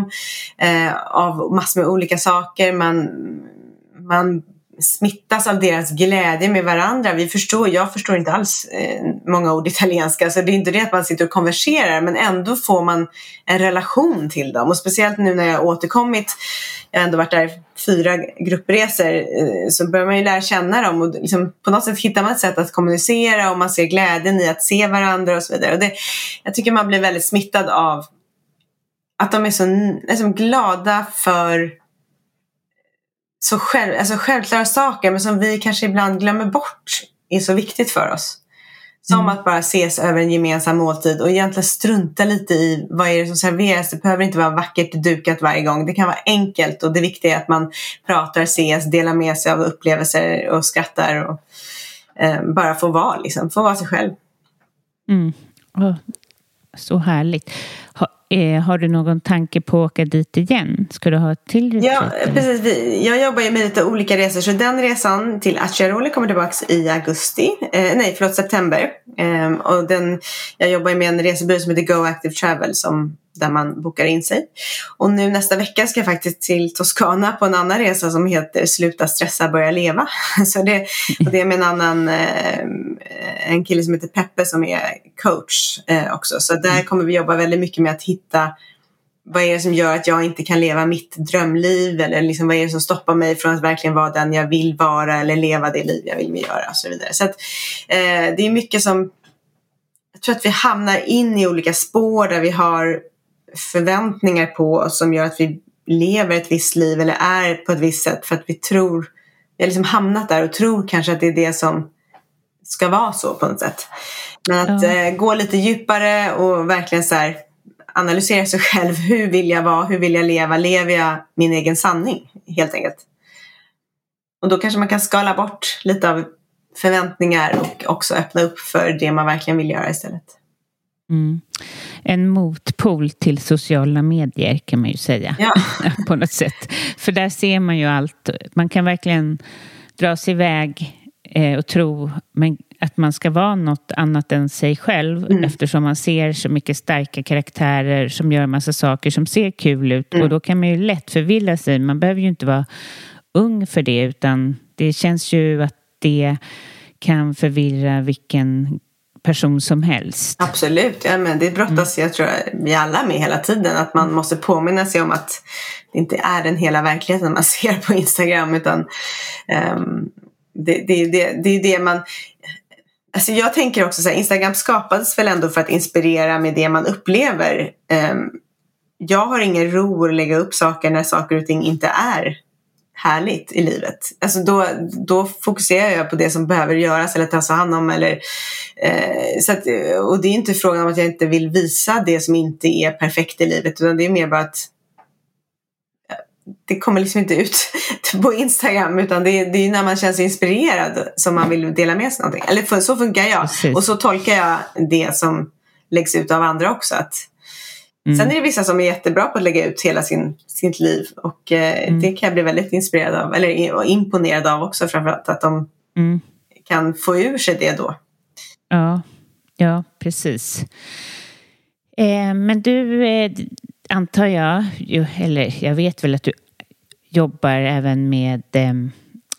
uh, av massor med olika saker. Man, man smittas av deras glädje med varandra. Vi förstår, jag förstår inte alls eh, många ord italienska så det är inte det att man sitter och konverserar men ändå får man en relation till dem och speciellt nu när jag återkommit, jag har ändå varit där fyra gruppresor eh, så börjar man ju lära känna dem och liksom, på något sätt hittar man ett sätt att kommunicera och man ser glädjen i att se varandra och så vidare. Och det, jag tycker man blir väldigt smittad av att de är så liksom, glada för så själv, alltså självklara saker men som vi kanske ibland glömmer bort är så viktigt för oss. Som mm. att bara ses över en gemensam måltid och egentligen strunta lite i vad är det som serveras. Det behöver inte vara vackert dukat varje gång. Det kan vara enkelt och det viktiga är att man pratar, ses, delar med sig av upplevelser och skrattar och eh, bara får vara, liksom, får vara sig själv. Mm. Oh, så härligt. Eh, har du någon tanke på att åka dit igen? Ska du ha till retreat? Ja, precis. Jag jobbar ju med lite olika resor. Så den resan till Acciaroli kommer tillbaka i augusti. Eh, nej, förlåt, september. Eh, och den, jag jobbar med en resebyrå som heter Go Active Travel som där man bokar in sig. Och nu nästa vecka ska jag faktiskt till Toscana på en annan resa som heter Sluta stressa, börja leva. Så det, och det är med en annan, eh, en kille som heter Peppe som är coach eh, också. Så där mm. kommer vi jobba väldigt mycket med att hitta vad är det som gör att jag inte kan leva mitt drömliv eller liksom vad är det som stoppar mig från att verkligen vara den jag vill vara eller leva det liv jag vill göra och så vidare. Så att, eh, det är mycket som jag tror att vi hamnar in i olika spår där vi har förväntningar på oss som gör att vi lever ett visst liv eller är på ett visst sätt för att vi tror, vi har liksom hamnat där och tror kanske att det är det som ska vara så på något sätt. Men att mm. eh, gå lite djupare och verkligen så här, analysera sig själv. Hur vill jag vara? Hur vill jag leva? Lever jag min egen sanning helt enkelt? Och då kanske man kan skala bort lite av förväntningar och också öppna upp för det man verkligen vill göra istället. Mm. En motpol till sociala medier kan man ju säga. Ja. på något sätt. För där ser man ju allt. Man kan verkligen dra sig iväg eh, och tro men att man ska vara något annat än sig själv mm. eftersom man ser så mycket starka karaktärer som gör massa saker som ser kul ut. Mm. Och då kan man ju lätt förvilla sig. Man behöver ju inte vara ung för det utan det känns ju att det kan förvirra vilken person som helst. Absolut, ja, men det brottas mm. jag tror vi alla med hela tiden. Att man måste påminna sig om att det inte är den hela verkligheten man ser på Instagram. Utan um, det, det, det, det är det man... Alltså jag tänker också så här, Instagram skapades väl ändå för att inspirera med det man upplever. Um, jag har ingen ro att lägga upp saker när saker och ting inte är härligt i livet. Alltså då, då fokuserar jag på det som behöver göras eller tas hand om. Eller, eh, så att, och det är inte frågan om att jag inte vill visa det som inte är perfekt i livet utan det är mer bara att det kommer liksom inte ut på Instagram utan det är, det är när man känner sig inspirerad som man vill dela med sig någonting. Eller för, så funkar jag Precis. och så tolkar jag det som läggs ut av andra också. Att Mm. Sen är det vissa som är jättebra på att lägga ut hela sin, sitt liv och eh, mm. det kan jag bli väldigt inspirerad av, eller imponerad av också framförallt att de mm. kan få ur sig det då. Ja, ja precis. Eh, men du, eh, antar jag, ju, eller jag vet väl att du jobbar även med eh,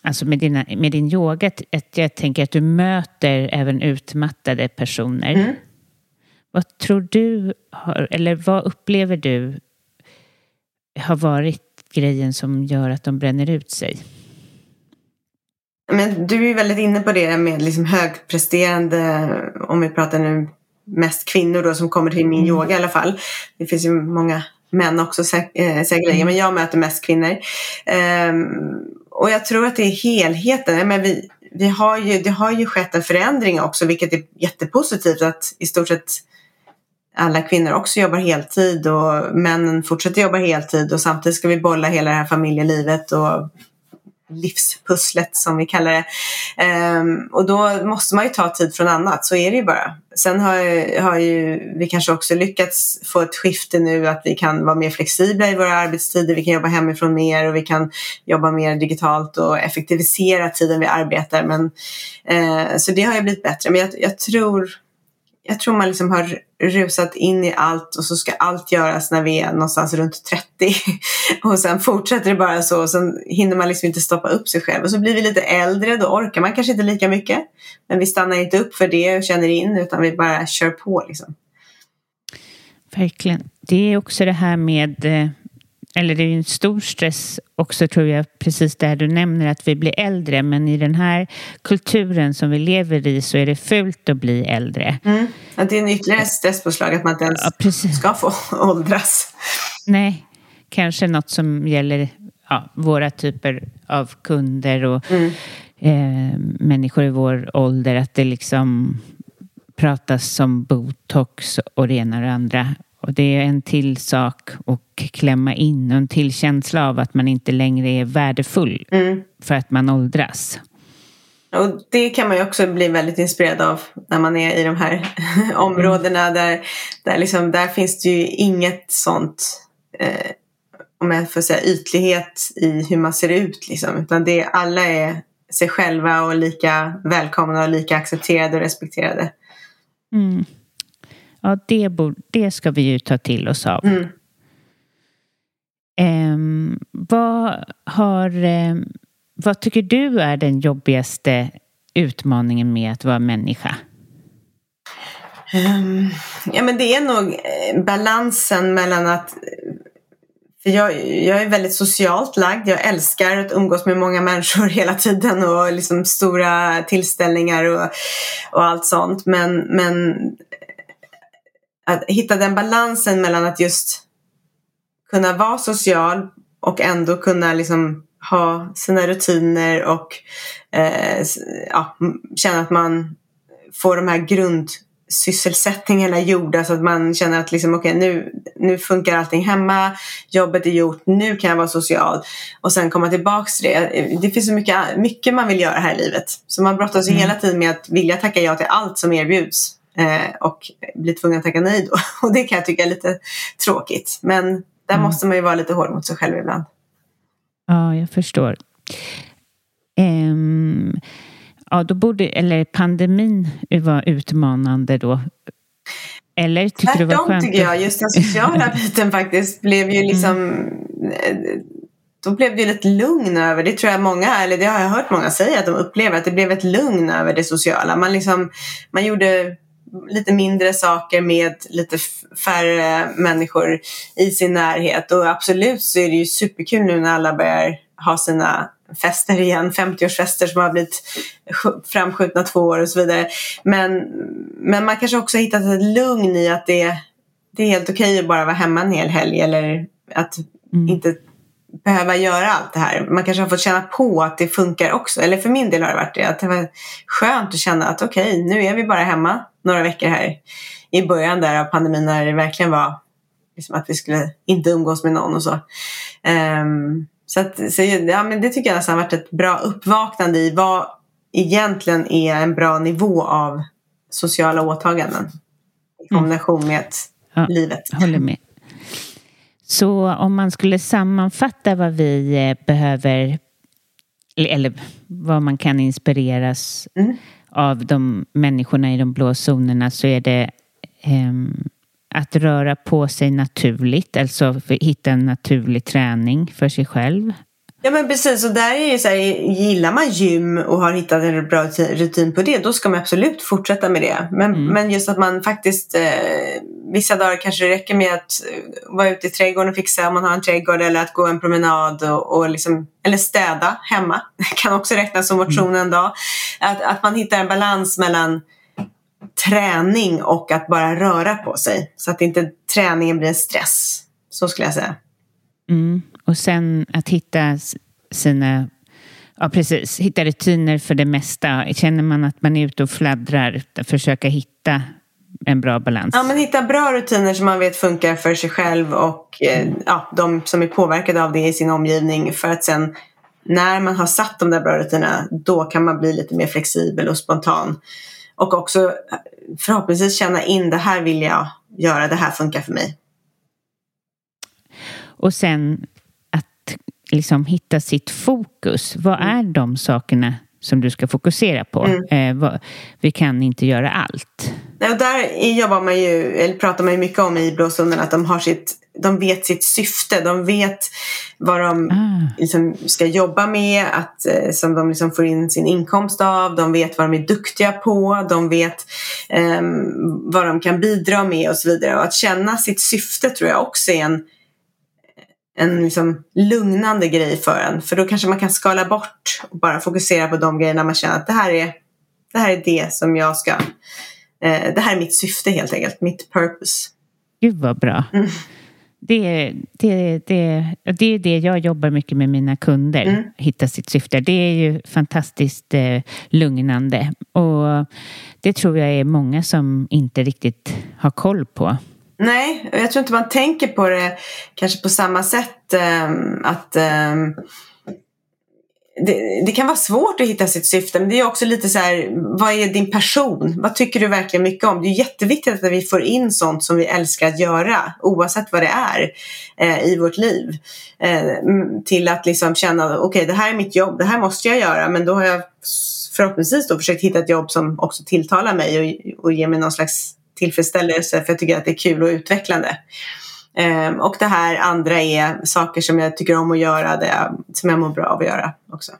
Alltså med, dina, med din yoga, att jag tänker att du möter även utmattade personer. Vad tror du, har, eller vad upplever du har varit grejen som gör att de bränner ut sig? Men du är väldigt inne på det med liksom högpresterande, om vi pratar nu mest kvinnor då som kommer till min mm. yoga i alla fall. Det finns ju många män också säkerligen, eh, mm. men jag möter mest kvinnor. Um, och jag tror att det är helheten. Men vi, vi har ju, det har ju skett en förändring också, vilket är jättepositivt att i stort sett alla kvinnor också jobbar heltid och männen fortsätter jobba heltid och samtidigt ska vi bolla hela det här familjelivet och livspusslet som vi kallar det. Um, och då måste man ju ta tid från annat, så är det ju bara. Sen har, har ju vi kanske också lyckats få ett skifte nu att vi kan vara mer flexibla i våra arbetstider, vi kan jobba hemifrån mer och vi kan jobba mer digitalt och effektivisera tiden vi arbetar. Men, uh, så det har ju blivit bättre. Men jag, jag tror jag tror man liksom har rusat in i allt och så ska allt göras när vi är någonstans runt 30. och sen fortsätter det bara så och sen hinner man liksom inte stoppa upp sig själv. Och så blir vi lite äldre, då orkar man kanske inte lika mycket. Men vi stannar inte upp för det och känner in utan vi bara kör på liksom. Verkligen. Det är också det här med eh, eller det är en stor stress också tror jag, precis där du nämner att vi blir äldre. Men i den här kulturen som vi lever i så är det fult att bli äldre. Mm. Att det är en ytterligare stresspåslag att man inte ens ja, ska få åldras. Nej, kanske något som gäller ja, våra typer av kunder och mm. eh, människor i vår ålder att det liksom pratas om botox och det ena och det andra. Och det är en till sak att klämma in och en till känsla av att man inte längre är värdefull Mm. för att man åldras. Och det kan man ju också bli väldigt inspirerad av när man är i de här områdena där, där, liksom, där finns det ju inget sånt, eh, om jag får säga ytlighet i hur man ser ut liksom. Utan det, alla är sig själva och lika välkomna och lika accepterade och respekterade. Mm. Ja, det, borde, det ska vi ju ta till oss av. Mm. Ehm, vad, har, ehm, vad tycker du är den jobbigaste utmaningen med att vara människa? Ehm, ja men det är nog eh, balansen mellan att för jag, jag är väldigt socialt lagd. Jag älskar att umgås med många människor hela tiden och liksom stora tillställningar och, och allt sånt. Men, men att hitta den balansen mellan att just kunna vara social och ändå kunna liksom ha sina rutiner och eh, ja, känna att man får de här grundsysselsättningarna gjorda så att man känner att liksom, okay, nu, nu funkar allting hemma, jobbet är gjort, nu kan jag vara social. Och sen komma tillbaks till det. Det finns så mycket, mycket man vill göra här i livet. Så man brottas ju Mm. hela tiden med att vilja tacka ja till allt som erbjuds. Eh, och bli tvungen att tacka nej då. Och det kan jag tycka är lite tråkigt. Men där Mm. måste man ju vara lite hård mot sig själv ibland. Ja, jag förstår. Ehm, ja, då borde, eller pandemin var utmanande då. Eller tycker du det var Tvärtom skönt? tycker jag. Just den sociala biten faktiskt blev ju liksom eh, då blev det ett lugn över, det tror jag många, eller det har jag hört många säga att de upplever, att det blev ett lugn över det sociala. Man, liksom, man gjorde lite mindre saker med lite färre människor i sin närhet. Och absolut så är det ju superkul nu när alla börjar ha sina fester igen, 50-årsfester som har blivit sk- framskjutna två år och så vidare. Men, men man kanske också har hittat ett lugn i att det, det är helt okej att bara vara hemma en hel helg eller att inte behöva göra allt det här. Man kanske har fått känna på att det funkar också. Eller för min del har det varit det. Att det var skönt att känna att okej, nu är vi bara hemma några veckor här i början där av pandemin när det verkligen var liksom att vi skulle inte umgås med någon och så. Ehm, så att, så, ja, men det tycker jag nästan har varit ett bra uppvaknande i vad egentligen är en bra nivå av sociala åtaganden i kombination med Ja, livet. Håller med. Så om man skulle sammanfatta vad vi eh, behöver eller vad man kan inspireras Mm. Av de människorna i de blå zonerna så är det ehm, att röra på sig naturligt, alltså för- hitta en naturlig träning för sig själv. Ja men precis och där är ju så här, gillar man gym och har hittat en bra rutin- på det då ska man absolut fortsätta med det. Men, men just att man faktiskt eh, vissa dagar kanske det räcker med att eh, vara ute i trädgården och fixa om man har en trädgård eller att gå en promenad och, och liksom, eller städa hemma. Det kan också räknas som motion en dag. Att, att man hittar en balans mellan träning och att bara röra på sig. Så att inte träningen blir en stress. Så skulle jag säga. Mm. Och sen att hitta sina, ja precis, hitta rutiner för det mesta. Känner man att man är ute och fladdrar, försöka hitta en bra balans. Ja, men hitta bra rutiner som man vet funkar för sig själv och eh, ja, de som är påverkade av det i sin omgivning. För att sen när man har satt de där bra rutinerna, då kan man bli lite mer flexibel och spontan. Och också eh, förhoppningsvis känna in det här vill jag göra, det här funkar för mig. Och sen att liksom hitta sitt fokus. Vad är de sakerna som du ska fokusera på? Eh, vad, vi kan inte göra allt. Nej, Och där är- jobbar man ju, eller pratar man ju mycket om i blåzonen att de har sitt, de vet sitt syfte, de vet vad de Ah. liksom ska jobba med, att, eh, som de liksom får in sin inkomst av, de vet vad de är duktiga på, de vet ehm, vad de kan bidra med och så vidare. Och att känna sitt syfte tror jag också är en, en liksom lugnande grej för en. För då kanske man kan skala bort och bara fokusera på de grejerna man känner att det här är det, här är det som jag ska eh, det här är mitt syfte helt enkelt, mitt purpose. Gud vad bra. Mm. det, det, det, det är det jag jobbar mycket med mina kunder. Mm. Hitta sitt syfte. Det är ju fantastiskt eh, lugnande. Och det tror jag är många som inte riktigt har koll på. Nej, jag tror inte man tänker på det kanske på samma sätt. Eh, att eh, det, det, kan vara svårt att hitta sitt syfte men det är också lite så här, vad är din person? Vad tycker du verkligen mycket om? Det är jätteviktigt att vi får in sånt som vi älskar att göra oavsett vad det är eh, i vårt liv. Eh, till att liksom känna, okej okay, det här är mitt jobb, det här måste jag göra men då har jag förhoppningsvis då försökt hitta ett jobb som också tilltalar mig och, och ger mig någon slags tillfredsställelse för jag tycker att det är kul och utvecklande. Um, och det här andra är saker som jag tycker om att göra, det som jag mår bra av att göra också.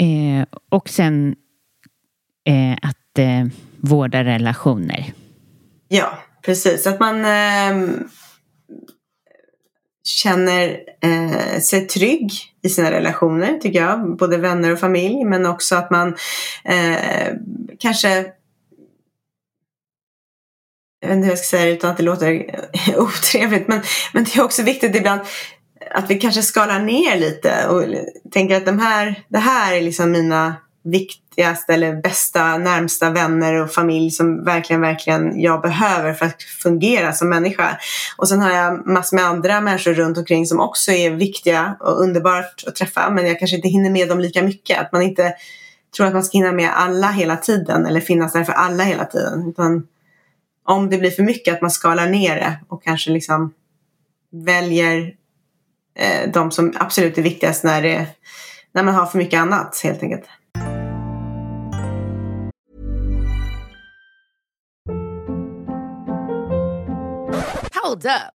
Eh, och sen eh, att eh, vårda relationer. Ja, precis. Att man ehm, känner eh, sig trygg i sina relationer, tycker jag. Både vänner och familj, men också att man eh, kanske jag vet inte hur jag ska säga det utan att det låter otrevligt. Men, men det är också viktigt ibland att vi kanske skalar ner lite och tänker att de här, det här är liksom mina viktigaste eller bästa, närmsta vänner och familj som verkligen, verkligen jag behöver för att fungera som människa. Och sen har jag massor med andra människor runt omkring som också är viktiga och underbart att träffa men jag kanske inte hinner med dem lika mycket. Att man inte tror att man ska hinna med alla hela tiden eller finnas där för alla hela tiden. Utan om det blir för mycket att man skalar ner det och kanske liksom väljer eh, de som absolut är viktigast när, det, när man har för mycket annat helt enkelt. Hold up.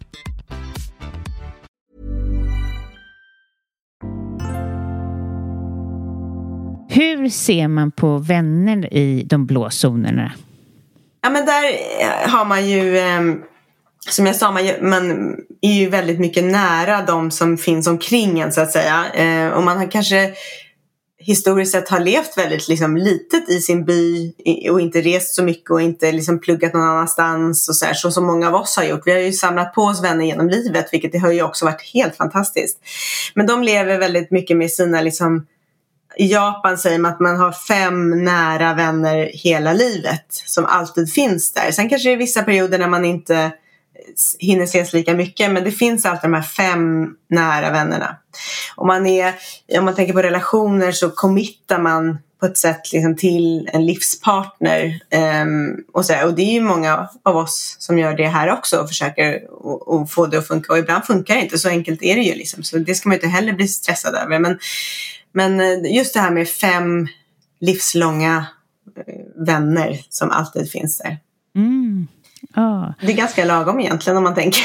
Hur ser man på vänner i de blå zonerna? Ja men där eh, har man ju ehm, som jag sa, man, man är ju väldigt mycket nära de som finns omkring en så att säga. Eh, och man har kanske historiskt sett har levt väldigt liksom, litet i sin by och inte rest så mycket och inte liksom, pluggat någon annanstans och så, här, så som många av oss har gjort. Vi har ju samlat på oss vänner genom livet vilket det har ju också varit helt fantastiskt. Men de lever väldigt mycket med sina liksom, i Japan säger man att man har fem nära vänner hela livet som alltid finns där. Sen kanske det är vissa perioder när man inte hinner ses lika mycket men det finns alltid de här fem nära vännerna. Om man, är, om man tänker på relationer så committar man på ett sätt liksom till en livspartner. Um, och, så, och det är ju många av oss som gör det här också och försöker och, och få det att funka. Och ibland funkar det inte, så enkelt är det ju. Liksom. Så det ska man inte heller bli stressad över. Men, men eh, just det här med fem livslånga eh, vänner som alltid finns där. Mm. Ah. Det är ganska lagom egentligen om man tänker.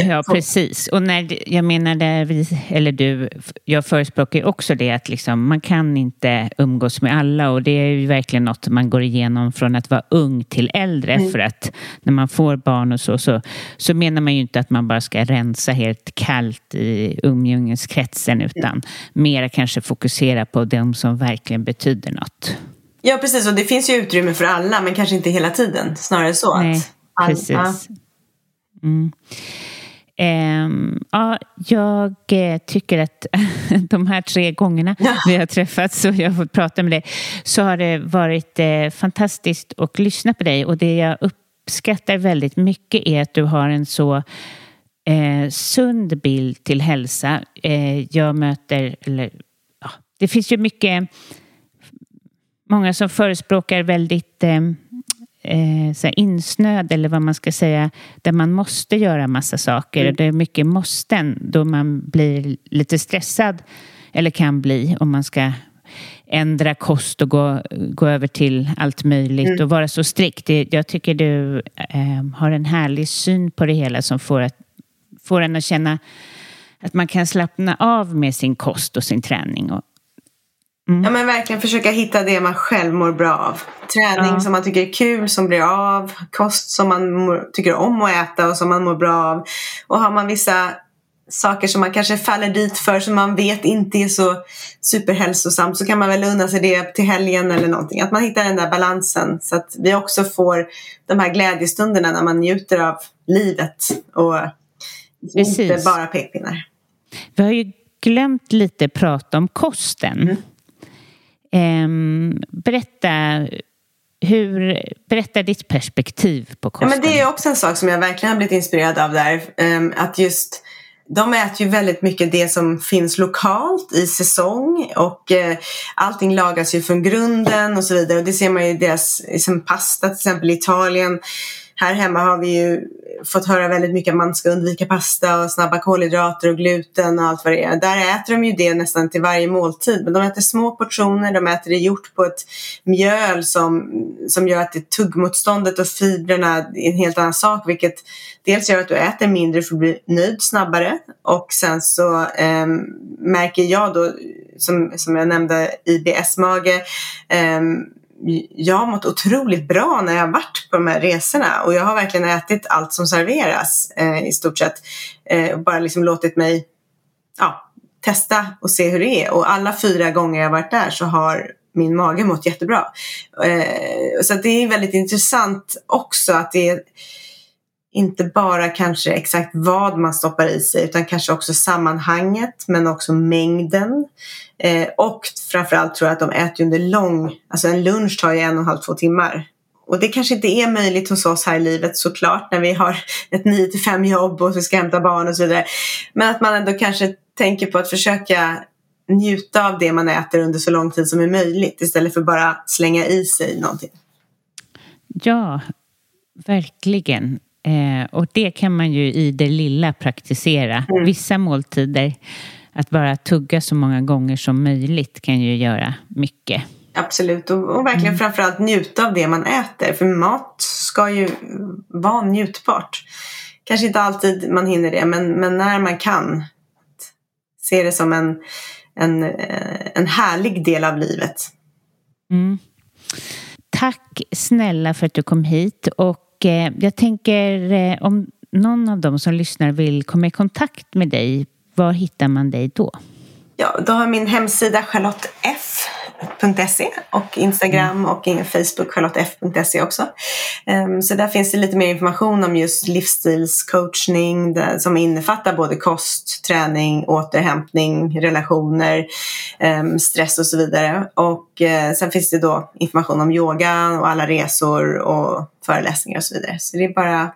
Ja, precis. Och när, jag menar, vi, eller du, jag förespråkar också det att liksom, man kan inte umgås med alla och det är ju verkligen något man går igenom från att vara ung till äldre mm. för att när man får barn och så, så, så menar man ju inte att man bara ska rensa helt kallt i umgängeskretsen utan mm. mer kanske fokusera på de som verkligen betyder något. Ja, precis. Och det finns ju utrymme för alla, men kanske inte hela tiden. Snarare så. Nej. Att Precis. Mm. Um, ja, jag eh, tycker att de här tre gångerna ja. vi har träffats och jag har fått prata med dig så har det varit eh, fantastiskt att lyssna på dig och det jag uppskattar väldigt mycket är att du har en så eh, sund bild till hälsa. Eh, jag möter, eller ja, det finns ju mycket, många som förespråkar väldigt eh, så insnöad eller vad man ska säga, där man måste göra massa saker. Mm. Det är mycket måsten då man blir lite stressad eller kan bli om man ska ändra kost och gå, gå över till allt möjligt mm. och vara så strikt. jag tycker du eh, har en härlig syn på det hela som får, att, får en att känna att man kan slappna av med sin kost och sin träning. Och, mm. Ja men verkligen försöka hitta det man själv mår bra av. Träning ja. som man tycker är kul, som blir av. Kost som man mår, tycker om att äta och som man mår bra av. Och har man vissa saker som man kanske faller dit för som man vet inte är så superhälsosamt så kan man väl unna sig det till helgen eller någonting. Att man hittar den där balansen så att vi också får de här glädjestunderna när man njuter av livet och Precis. inte bara pekpinnar. Vi har ju glömt lite prata om kosten. Mm. Um, berätta hur, berätta ditt perspektiv på kosten. Ja, men det är också en sak som jag verkligen har blivit inspirerad av där. Um, att just de äter ju väldigt mycket det som finns lokalt i säsong och eh, allting lagas ju från grunden och så vidare. Och det ser man ju i deras liksom pasta till exempel i Italien här hemma har vi ju fått höra väldigt mycket att man ska undvika pasta och snabba kolhydrater och gluten och allt vad det är. Där äter de ju det nästan till varje måltid. Men de äter små portioner, de äter det gjort på ett mjöl som, som gör att det tuggmotståndet och fibrerna är en helt annan sak. Vilket dels gör att du äter mindre för att bli nöjd snabbare. Och sen så eh, märker jag då, som, som jag nämnde, IBS-mage. Eh, jag har mått otroligt bra när jag har varit på de här resorna och jag har verkligen ätit allt som serveras eh, i stort sett. Eh, bara liksom låtit mig ja, testa och se hur det är. Och alla fyra gånger jag varit där så har min mage mått jättebra. Eh, så det är väldigt intressant också att det är inte bara kanske exakt vad man stoppar i sig utan kanske också sammanhanget men också mängden. Eh, och framförallt tror jag att de äter under lång, alltså en lunch tar ju en och en halv, två timmar. Och det kanske inte är möjligt hos oss här i livet såklart när vi har ett 9 till 5 jobb och vi ska hämta barn och så vidare. Men att man ändå kanske tänker på att försöka njuta av det man äter under så lång tid som är möjligt istället för bara slänga i sig någonting. Ja, verkligen. Eh, och det kan man ju i det lilla praktisera. Mm. Vissa måltider, att bara tugga så många gånger som möjligt kan ju göra mycket. Absolut, och, och verkligen mm. framförallt njuta av det man äter. För mat ska ju vara njutbart. Kanske inte alltid man hinner det, men, men när man kan. Se det som en, en, eh, en härlig del av livet. Mm. Tack snälla för att du kom hit. Och Eh, jag tänker eh, om någon av dem som lyssnar vill komma i kontakt med dig, var hittar man dig då? Ja, då har min hemsida charlotteF.se och Instagram mm. och Facebook charlotteF.se också. Um, så där finns det lite mer information om just livsstilscoachning som innefattar både kost, träning, återhämtning, relationer, um, stress och så vidare. Och uh, sen finns det då information om yoga och alla resor och föreläsningar och så vidare. Så det är bara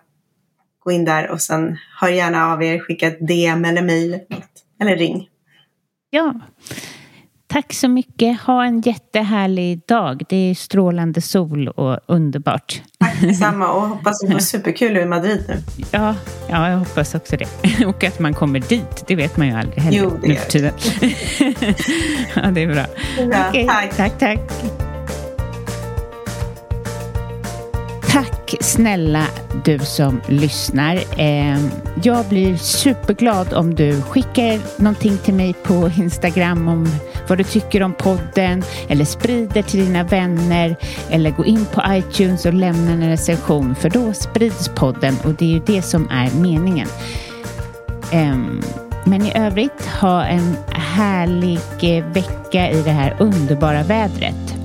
gå in där och sen hör gärna av er, skicka ett DM eller mejl eller ring. Ja. Tack så mycket. Ha en jättehärlig dag. Det är strålande sol och underbart. Tack detsamma och hoppas det går superkul i Madrid nu. Ja, ja, jag hoppas också det. Och att man kommer dit, det vet man ju aldrig heller jo, det nu för tiden. ja, det är bra. Ja, Okej, tack. tack, tack. Tack snälla du som lyssnar. Ehm, jag blir superglad om du skickar någonting till mig på Instagram om vad du tycker om podden eller sprider till dina vänner eller gå in på iTunes och lämna en recension för då sprids podden och det är ju det som är meningen. Ehm, men i övrigt, ha en härlig eh, vecka i det här underbara vädret.